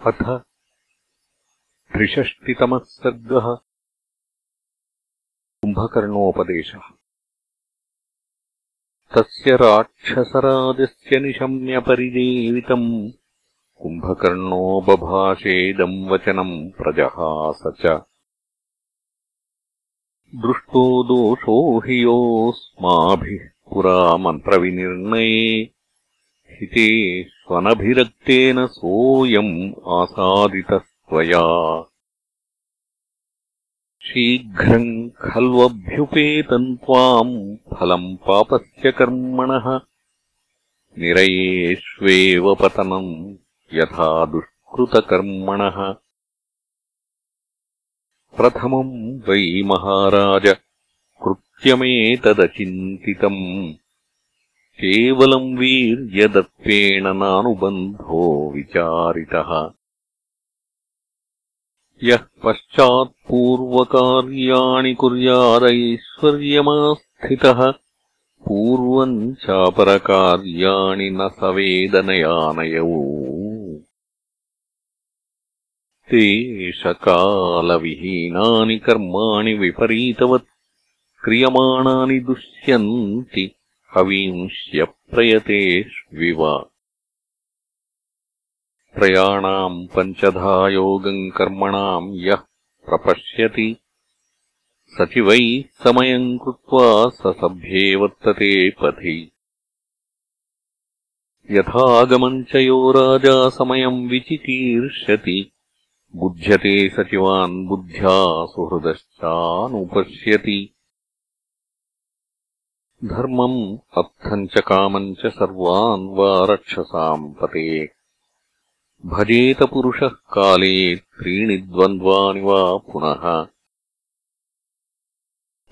अथ त्रिषष्टितमः सर्गः कुम्भकर्णोपदेशः। तस्य राक्षसराजस्य निशम्यपरिदेवितम् कुम्भकर्णो बभाषेदम् वचनम् प्रजहास च। दृष्टो दोषो हि योऽस्माभिः पुरा मन्त्रविनिर्णये हिते स्वनभिरक्तेन सोऽयम् आसादितस्त्वया। शीघ्रम् खल्वभ्युपेतम् त्वाम् फलम् पापस्य कर्मणः। निरयेष्वेव पतनम् यथा दुष्कृतकर्मणः। प्रथमम् वै महाराज कृत्यमेतदचिन्तितम् केवलम् वीर्यदत्तेन नानुबन्धो विचारितः। यः पश्चात्पूर्वकार्याणि कुर्यादैश्वर्यमास्थितः पूर्वम् चापरकार्याणि न सवेदनयानयौ। तेषकालविहीनानि कर्माणि विपरीतवत् क्रियमाणानि दुष्यन्ति अवींष्यप्रयतेष्विव त्रयाणाम् पञ्चधा योगम् कर्मणाम् यः प्रपश्यति। सचिवैः समयम् कृत्वा स सभ्ये वर्तते पथि। यथागमम् च यो राजा समयम् विचिकीर्षति बुध्यते सचिवान् बुद्ध्या सुहृदश्चानुपश्यति धर्मम् अर्थम् च कामम् च सर्वान् वा रक्षसाम् पते। भजेत पुरुषः काले त्रीणि द्वन्द्वानि वा पुनः।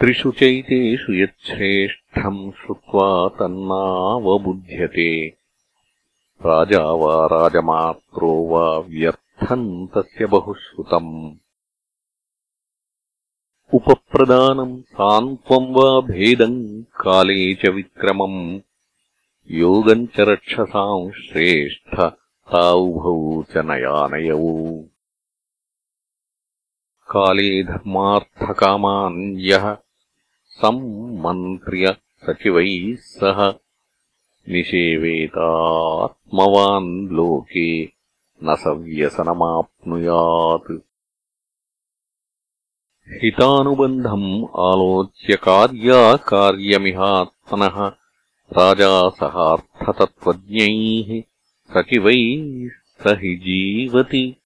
त्रिषु चैतेषु यच्छ्रेष्ठम् श्रुत्वा तन्नावबुध्यते। राजा वा राजमात्रो वा व्यर्थम् तस्य बहुश्रुतम् उपप्रदानम् सान्त्वम् वा भेदम् काले च विक्रमम्। योगम् च रक्षसाम् श्रेष्ठ ताउभौ च नयानयौ। काले धर्मार्थकामान् यः सम्मन्त्र्य सचिवैः सह। निषेवेतात्मवान् लोके न स व्यसनमाप्नुयात् हितानुबन्धम् आलोच्य कार्याकार्यमिहात्मनः राजा सहार्थतत्त्वज्ञैः सचिवैः स हि जीवति।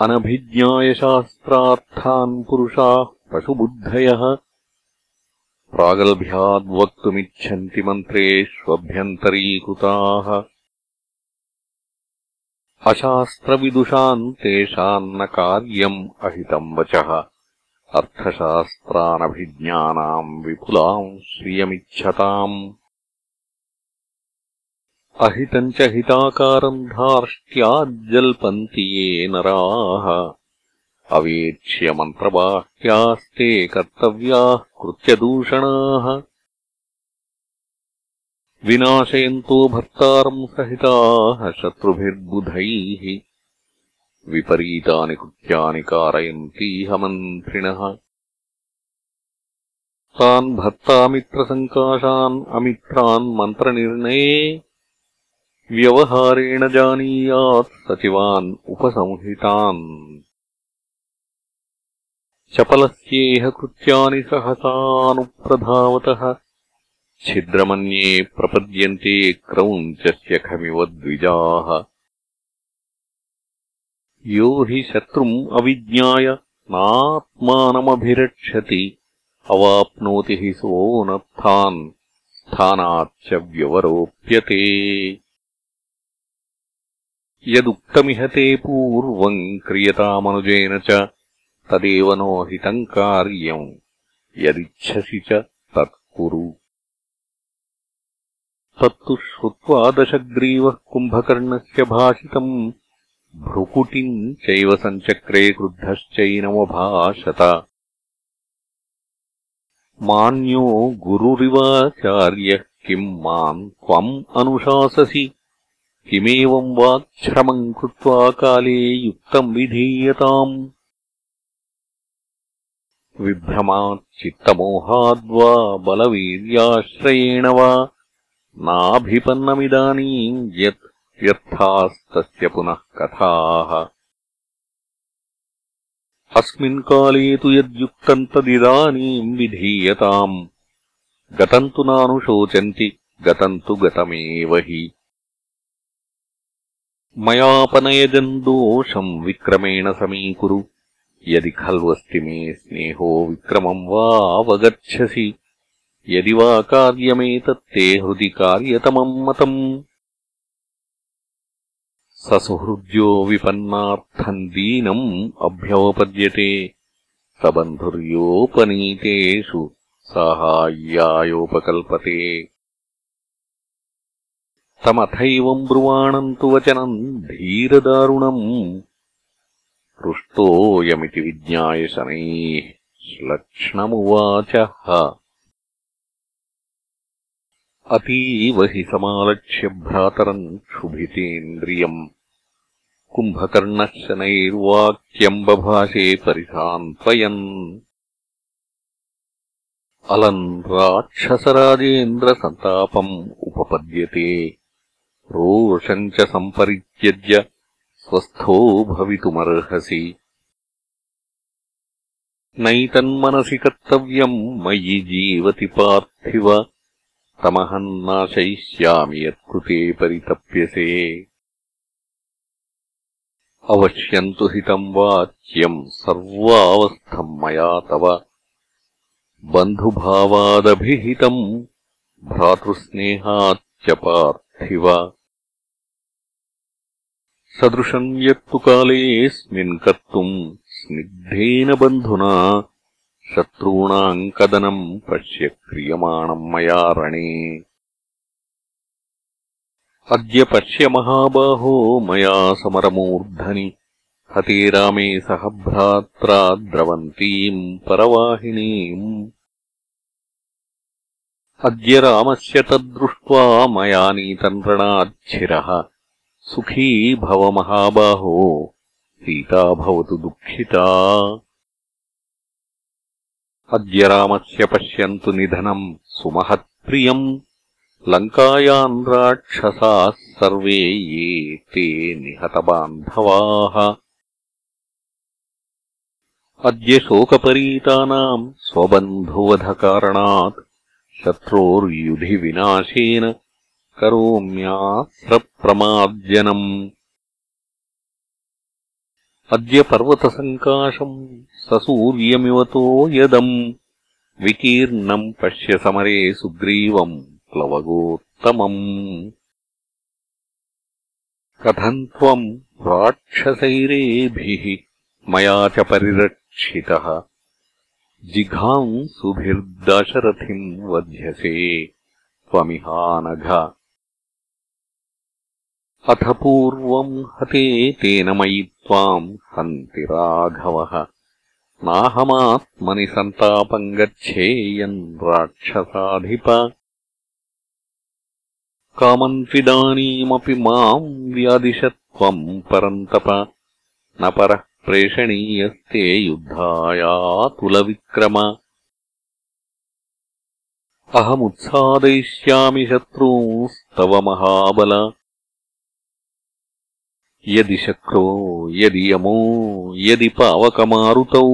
अनभिज्ञायशास्त्रार्थान् पुरुषाः पशुबुद्धयः। प्रागल्भ्याद्वक्तुमिच्छन्ति मन्त्रेष्वभ्यन्तरीकृताः अशास्त्रविदुषाम् तेषाम् न कार्यम् अहितम् वचः। अर्थशास्त्रानभिज्ञानाम् विपुलाम् श्रियमिच्छताम् अहितम् च हिताकारम् धार्ष्ट्याज्जल्पन्ति ये नराः। अवेक्ष्यमन्त्रबाह्यास्ते कर्तव्याः कृत्यदूषणाः विनाशयन्तो भर्तारम् सहिताः शत्रुभिर्बुधैः। विपरीतानि कृत्यानि कारयन्तीह मन्त्रिणः तान् भर्तामित्रसङ्काशान् अमित्रान् मन्त्रनिर्णये व्यवहारेण जानीयात् सचिवान् उपसंहितान्। चपलस्येह कृत्यानि सहसानुप्रधावतः। छिद्रमन्ये प्रपद्यन्ते क्रौञ्चस्य खमिव द्विजाः यो हि शत्रुम् अविज्ञाय नात्मानमभिरक्षति। अवाप्नोति हि सोऽनर्थान् स्थानाच्च व्यवरोप्यते। यदुक्तमिह ते पूर्वम् क्रियतामनुजेन च तदेव नो हितम् कार्यम्। यदिच्छसि च तत् कुरु तत्तु श्रुत्वा दशग्रीवः कुम्भकर्णस्य भाषितम्। भ्रुकुटिम् चैव सञ्चक्रे क्रुद्धश्चैनमभाषत। मान्यो गुरुरिवाचार्यः किम् माम् त्वम् अनुशाससि। किमेवम् वाक्श्रमम् कृत्वा काले युक्तम् विधीयताम्। विभ्रमाच्चित्तमोहाद्वा बलवीर्याश्रयेण वा नाभिपन्नमिदानीम् यत् व्यर्थास्तस्य पुनः कथाः। अस्मिन् काले तु यद्युक्तम् तदिदानीम् विधीयताम्। गतम् तु नानुशोचन्ति गतम् तु गतमेव हि। मयापनयजम् दोषम् विक्रमेण समीकुरु। यदि खल्वस्ति मे स्नेहो विक्रमम् वा अवगच्छसि यदि वा कार्यमेतत्ते हृदि कार्यतमम् मतम्। ससुहृद्यो विपन्नार्थम् दीनम् अभ्यवपद्यते स बन्धुर्योपनीतेषु साहाय्यायोपकल्पते। तमथैवम् ब्रुवाणम् तु वचनम् धीरदारुणम्। पृष्टोऽयमिति विज्ञाय शनैः श्लक्ष्णमुवाचः अतीव हि समालक्ष्य भ्रातरम् क्षुभितेन्द्रियम्। कुम्भकर्णः शनैर्वाक्यम् बभाषे परिसान्त्वयन् अलम् राक्षसराजेन्द्रसन्तापम् उपपद्यते। रोषम् च सम्परित्यज्य स्वस्थो भवितुमर्हसि। नैतन्मनसि कर्तव्यम् मयि जीवति पार्थिव तमहम् नाशयिष्यामि यत्कृते परितप्यसे। अवश्यम् तु हितम् वाच्यम् सर्वावस्थम् मया तव। बन्धुभावादभिहितम् भ्रातृस्नेहाच्च पार्थिव। सदृशम् यत्तु कालेऽस्मिन् कर्तुम् स्निग्धेन बन्धुना शत्रूणाम् कदनम् पश्य क्रियमाणम् मया रणे। अद्य पश्य महाबाहो मया समरमूर्धनि। हते रामे सह भ्रात्रा द्रवन्तीम् परवाहिनीम्। अद्य रामस्य तद्दृष्ट्वा मया नीतन्त्रणाच्छिरः सुखी भव महाबाहो। सीता भवतु दुःखिता अद्य रामस्य पश्यन्तु निधनम् सुमहत्प्रियम्। लङ्कायाम् राक्षसाः सर्वे ये ते निहतबान्धवाः। अद्य शोकपरीतानाम् स्वबन्धुवधकारणात् शत्रोर्युधिविनाशेन करोम्यास्रप्रमार्जनम् अद्य पर्वतसङ्काशम् ससूर्यमिवतो यदम् विकीर्णम् पश्य समरे सुग्रीवम् प्लवगोत्तमम्। कथम् त्वम् राक्षसैरेभिः मया च परिरक्षितः। जिघांसुभिर्दशरथिम् वध्यसे त्वमिहानघ। अथ पूर्वम् हते तेन मयि त्वाम् हन्ति राघवः नाहमात्मनि सन्तापम् गच्छेयम् राक्षसाधिप। कामन्त्विदानीमपि माम् व्यादिशत्वम् परन्तप। न परः प्रेषणीयस्ते युद्धायातुलविक्रम। अहमुत्सादयिष्यामि शत्रूंस्तव महाबल यदि शक्रो यदि यमो यदि पावकमारुतौ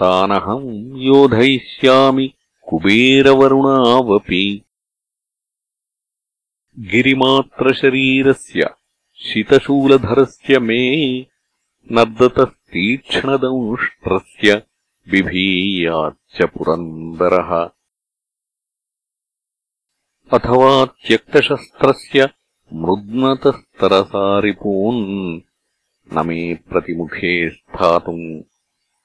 तानहम् योधयिष्यामि कुबेरवरुणावपि। गिरिमात्रशरीरस्य शितशूलधरस्य मे नर्दतस्तीक्ष्णदंष्ट्रस्य बिभीयाच्च पुरन्दरः अथवा त्यक्तशस्त्रस्य मृद्नतस्तरसारिपून् न मे प्रतिमुखे स्थातुम्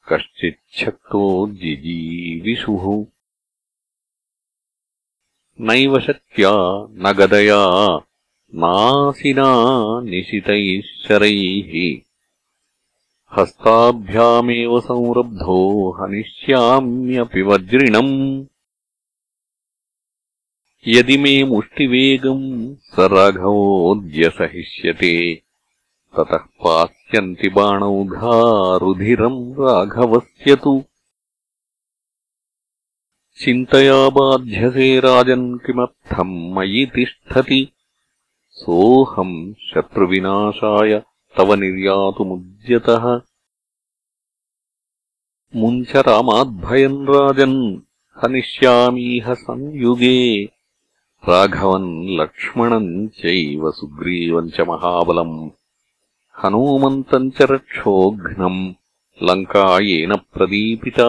कश्चिच्छक्तो जिजीविषुः। नैव शक्त्या न गदया नासिना निशितैः शरैः। हस्ताभ्यामेव संरब्धो हनिष्याम्यपि वज्रिणम् यदि मे मुष्टिवेगम् स राघवोऽद्य सहिष्यते ततः पास्यन्ति बाणौघा रुधिरम् राघवस्य तु। चिन्तया बाध्यसे राजन् किमर्थम् मयि तिष्ठति? सोऽहम् शत्रुविनाशाय तव निर्यातुमुद्यतः। मुञ्च रामाद्भयम् राजन् हनिष्यामीह संयुगे राघवन् लक्ष्मणम् चैव सुग्रीवम् च महाबलम्। हनूमन्तम् च रक्षोघ्नम्। लङ्का येन प्रदीपिता।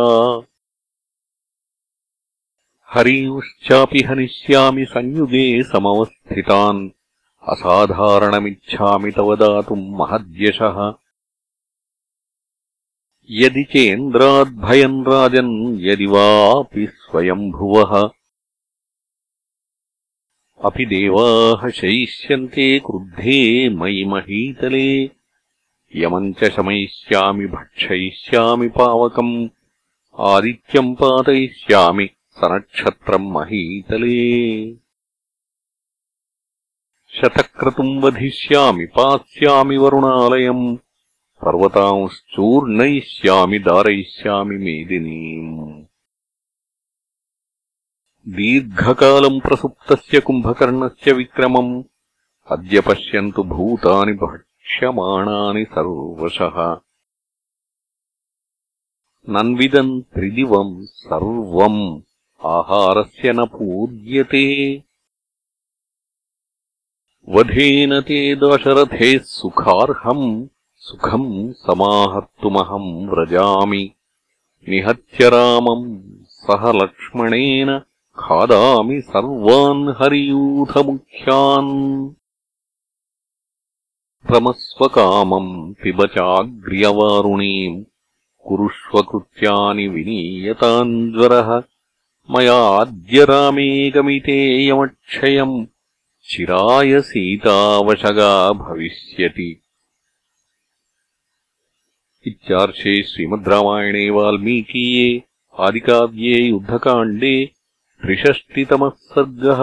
हरींश्चापि हनिष्यामि संयुगे समवस्थितान्। असाधारणमिच्छामि तव दातुम् महद्यशः। यदि चेन्द्राद्भयम् राजन् यदि वापि स्वयम्भुवः अपि देवाः शयिष्यन्ते क्रुद्धे मयि महीतले। यमम् च शमयिष्यामि भक्षयिष्यामि पावकम्। आदित्यम् पातयिष्यामि सनक्षत्रम् महीतले। शतक्रतुम् वधिष्यामि पास्यामि वरुणालयम्। पर्वतांश्चूर्णयिष्यामि दारयिष्यामि मेदिनीम् दीर्घकालम् प्रसुप्तस्य कुम्भकर्णस्य विक्रमम्। अद्य पश्यन्तु भूतानि भक्ष्यमाणानि सर्वशः। नन्विदम् त्रिदिवम् सर्वम्। आहारस्य न पूज्यते। वधेन ते दशरथेः सुखार्हम्। सुखम् समाहर्तुमहम् व्रजामि। निहत्य रामम् सह लक्ष्मणेन खादामि सर्वान् हरियूथमुख्यान्। रमस्वकामम् पिब चाग्र्यवारुणीम् विनीयताम् ज्वरः मयाद्य रामे गमिते यमक्षयम् चिराय सीतावशगा भविष्यति। इत्यार्षे श्रीमद् रामायणे वाल्मीकीये, आदिकाव्ये युद्धकाण्डे त्रिषष्टितमः सर्गः